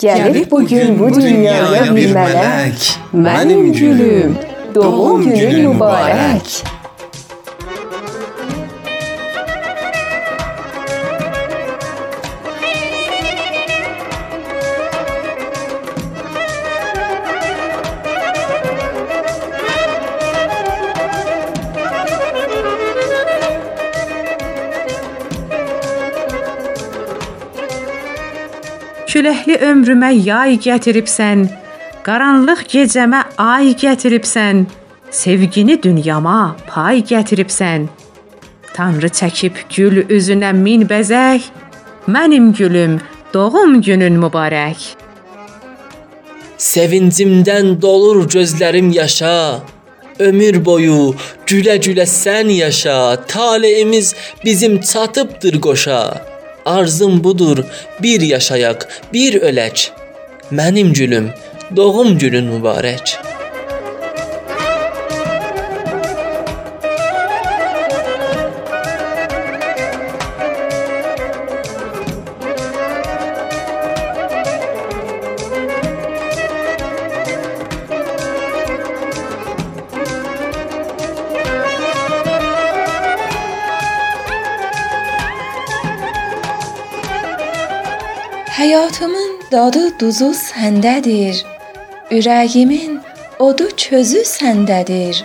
Gelip bugün bu dünyaya bir melek Benim gülüm doğum günün mübarek Küləkli ömrümə yay gətiribsən, qaranlıq gecəmə ay gətiribsən, sevgini dünyama pay gətiribsən. Tanrı çəkib gül üzünə min bəzək, mənim gülüm, doğum günün mübarək. Sevincimdən dolur gözlərim yaşa. Ömür boyu gülə-gülə sən yaşa. Taleyimiz bizim çatıbdır qoşa. Arzum budur, bir yaşayaq, bir ölək. Mənim gülüm, doğum günün mübarək. Həyatımın dadı duzu səndədir. Ürəyimin odu çözü səndədir.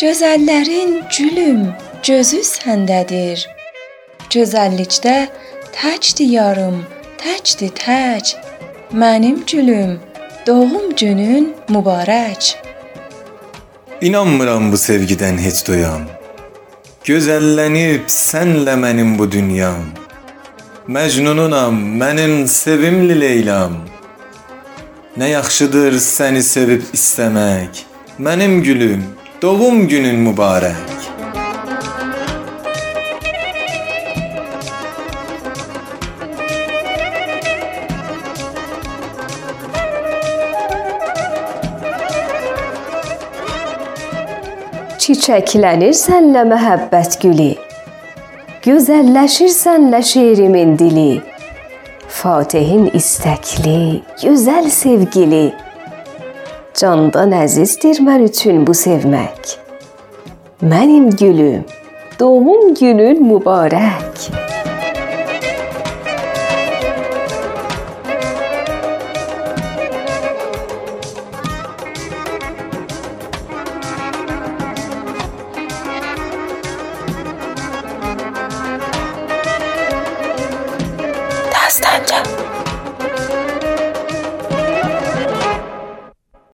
Gözəllərin gülüm, gözü səndədir. Gözəllikdə təcdi yarım, təcdi təc. Mənim gülüm, doğum günün mübarək. İnanmıram bu sevgidən heç doyam. Gözəllənib sənlə mənim bu dünyam. Məcnununam, mənim sevimli Leylam. Nə yaxşıdır səni sevib istəmək. Mənim gülüm, doğum günün mübarək. Çiçəklənir sənlə məhəbbət gülü Gözəlləşir sənlə şeirimin dili. Fatihin istəkli, gözəl sevgili. Candan əzizdir mən üçün bu sevmək. Mənim gülüm, doğum günün mübarək. Costanza.